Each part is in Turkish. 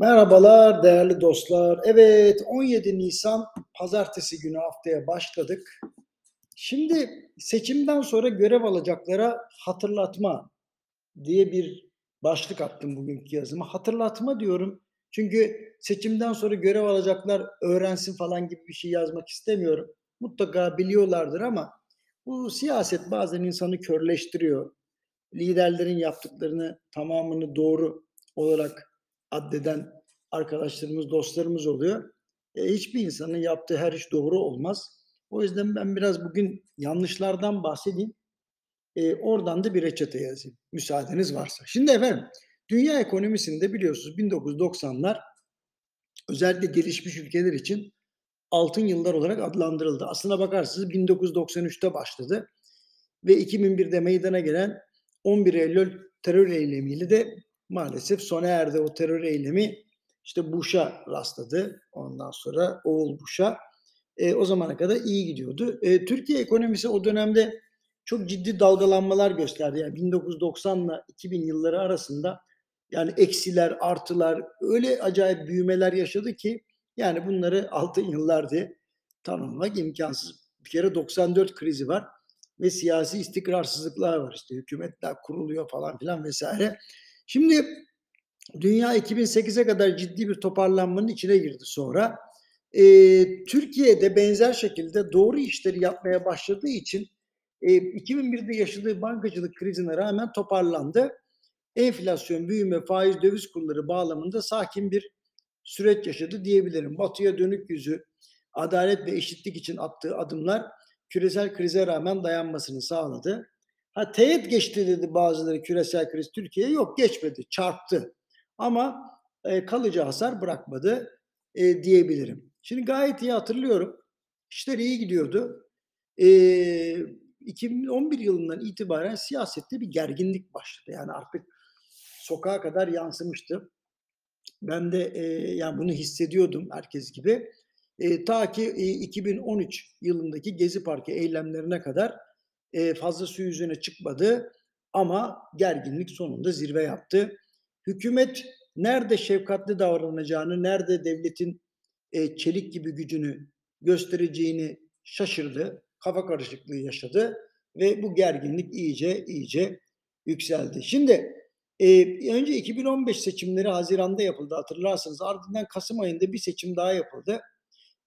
Merhabalar değerli dostlar. Evet 17 Nisan pazartesi günü haftaya başladık. Şimdi seçimden sonra görev alacaklara hatırlatma diye bir başlık attım bugünkü yazıma. Hatırlatma diyorum. Çünkü seçimden sonra görev alacaklar öğrensin falan gibi bir şey yazmak istemiyorum. Mutlaka biliyorlardır ama bu siyaset bazen insanı körleştiriyor. Liderlerin yaptıklarını tamamını doğru olarak addeden arkadaşlarımız, dostlarımız oluyor. E, hiçbir insanın yaptığı her iş doğru olmaz. O yüzden ben biraz bugün yanlışlardan bahsedeyim. E, oradan da bir reçete yazayım. Müsaadeniz varsa. Şimdi efendim, dünya ekonomisinde biliyorsunuz 1990'lar özellikle gelişmiş ülkeler için altın yıllar olarak adlandırıldı. Aslına bakarsanız 1993'te başladı ve 2001'de meydana gelen 11 Eylül terör eylemiyle de maalesef sona erdi. O terör eylemi işte Bush'a rastladı. Ondan sonra oğul Bush'a. E, o zamana kadar iyi gidiyordu. E, Türkiye ekonomisi o dönemde çok ciddi dalgalanmalar gösterdi. Yani 1990 ile 2000 yılları arasında yani eksiler, artılar öyle acayip büyümeler yaşadı ki yani bunları altın yıllar diye tanımlamak imkansız. Bir kere 94 krizi var ve siyasi istikrarsızlıklar var. İşte hükümetler kuruluyor falan filan vesaire. Şimdi dünya 2008'e kadar ciddi bir toparlanmanın içine girdi sonra. E, Türkiye'de benzer şekilde doğru işleri yapmaya başladığı için e, 2001'de yaşadığı bankacılık krizine rağmen toparlandı. Enflasyon, büyüme, faiz, döviz kurları bağlamında sakin bir süreç yaşadı diyebilirim. Batıya dönük yüzü, adalet ve eşitlik için attığı adımlar küresel krize rağmen dayanmasını sağladı. Ha teğet geçti dedi bazıları küresel kriz Türkiye'ye. Yok geçmedi, çarptı. Ama e, kalıcı hasar bırakmadı e, diyebilirim. Şimdi gayet iyi hatırlıyorum. İşler iyi gidiyordu. E, 2011 yılından itibaren siyasette bir gerginlik başladı. Yani artık sokağa kadar yansımıştı. Ben de e, yani bunu hissediyordum herkes gibi. E, ta ki e, 2013 yılındaki Gezi Parkı eylemlerine kadar e, fazla su yüzüne çıkmadı ama gerginlik sonunda zirve yaptı. Hükümet nerede şefkatli davranacağını, nerede devletin e, çelik gibi gücünü göstereceğini şaşırdı, kafa karışıklığı yaşadı ve bu gerginlik iyice iyice yükseldi. Şimdi e, önce 2015 seçimleri Haziran'da yapıldı hatırlarsınız. Ardından Kasım ayında bir seçim daha yapıldı.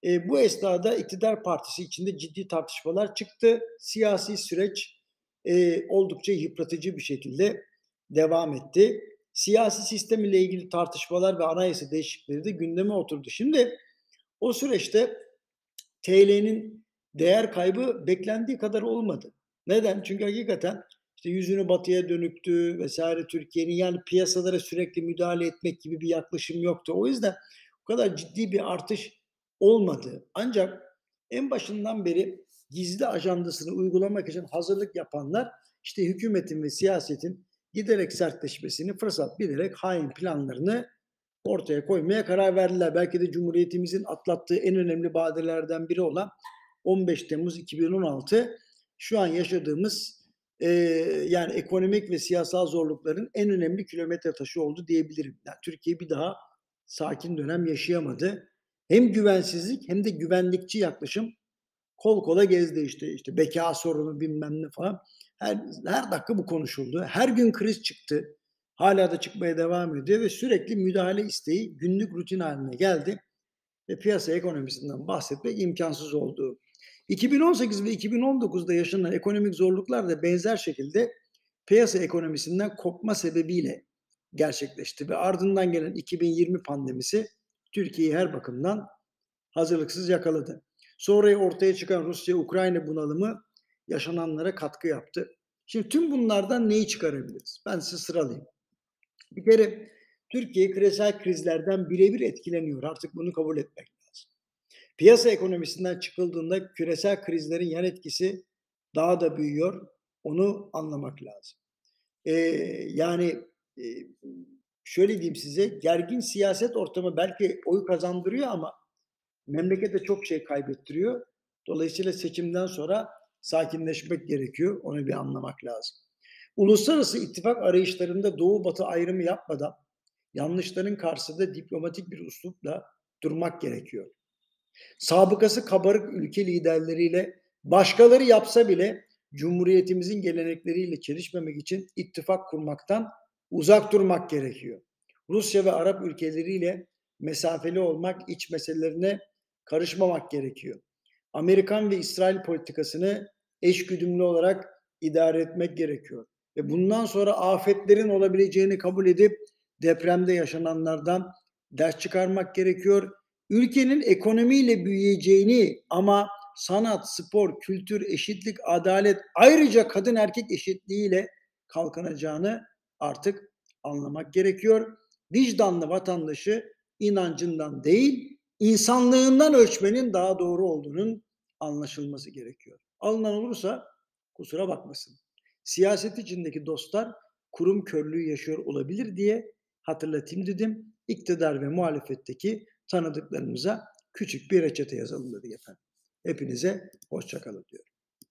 E, bu esnada iktidar partisi içinde ciddi tartışmalar çıktı. Siyasi süreç e, oldukça yıpratıcı bir şekilde devam etti. Siyasi sistem ile ilgili tartışmalar ve anayasa değişiklikleri de gündeme oturdu. Şimdi o süreçte TL'nin değer kaybı beklendiği kadar olmadı. Neden? Çünkü hakikaten işte yüzünü batıya dönüktü vesaire Türkiye'nin yani piyasalara sürekli müdahale etmek gibi bir yaklaşım yoktu. O yüzden o kadar ciddi bir artış olmadı. Ancak en başından beri gizli ajandasını uygulamak için hazırlık yapanlar işte hükümetin ve siyasetin giderek sertleşmesini fırsat bilerek hain planlarını ortaya koymaya karar verdiler. Belki de Cumhuriyetimizin atlattığı en önemli badirelerden biri olan 15 Temmuz 2016 şu an yaşadığımız e, yani ekonomik ve siyasal zorlukların en önemli kilometre taşı oldu diyebilirim. Yani Türkiye bir daha sakin dönem yaşayamadı hem güvensizlik hem de güvenlikçi yaklaşım kol kola gezdi işte işte beka sorunu bilmem ne falan. Her, her dakika bu konuşuldu. Her gün kriz çıktı. Hala da çıkmaya devam ediyor ve sürekli müdahale isteği günlük rutin haline geldi. Ve piyasa ekonomisinden bahsetmek imkansız oldu. 2018 ve 2019'da yaşanan ekonomik zorluklar da benzer şekilde piyasa ekonomisinden kopma sebebiyle gerçekleşti ve ardından gelen 2020 pandemisi Türkiye'yi her bakımdan hazırlıksız yakaladı. Sonra ortaya çıkan Rusya-Ukrayna bunalımı yaşananlara katkı yaptı. Şimdi tüm bunlardan neyi çıkarabiliriz? Ben size sıralayayım. Bir kere Türkiye küresel krizlerden birebir etkileniyor. Artık bunu kabul etmek lazım. Piyasa ekonomisinden çıkıldığında küresel krizlerin yan etkisi daha da büyüyor. Onu anlamak lazım. Ee, yani e, şöyle diyeyim size gergin siyaset ortamı belki oy kazandırıyor ama memlekete çok şey kaybettiriyor. Dolayısıyla seçimden sonra sakinleşmek gerekiyor. Onu bir anlamak lazım. Uluslararası ittifak arayışlarında doğu batı ayrımı yapmadan yanlışların karşısında diplomatik bir üslupla durmak gerekiyor. Sabıkası kabarık ülke liderleriyle başkaları yapsa bile Cumhuriyetimizin gelenekleriyle çelişmemek için ittifak kurmaktan uzak durmak gerekiyor. Rusya ve Arap ülkeleriyle mesafeli olmak, iç meselelerine karışmamak gerekiyor. Amerikan ve İsrail politikasını eşgüdümlü olarak idare etmek gerekiyor. Ve bundan sonra afetlerin olabileceğini kabul edip depremde yaşananlardan ders çıkarmak gerekiyor. Ülkenin ekonomiyle büyüyeceğini ama sanat, spor, kültür, eşitlik, adalet ayrıca kadın erkek eşitliğiyle kalkınacağını artık anlamak gerekiyor. Vicdanlı vatandaşı inancından değil, insanlığından ölçmenin daha doğru olduğunun anlaşılması gerekiyor. Alınan olursa kusura bakmasın. Siyaset içindeki dostlar kurum körlüğü yaşıyor olabilir diye hatırlatayım dedim. İktidar ve muhalefetteki tanıdıklarımıza küçük bir reçete yazalım dedik efendim. Hepinize hoşçakalın diyor.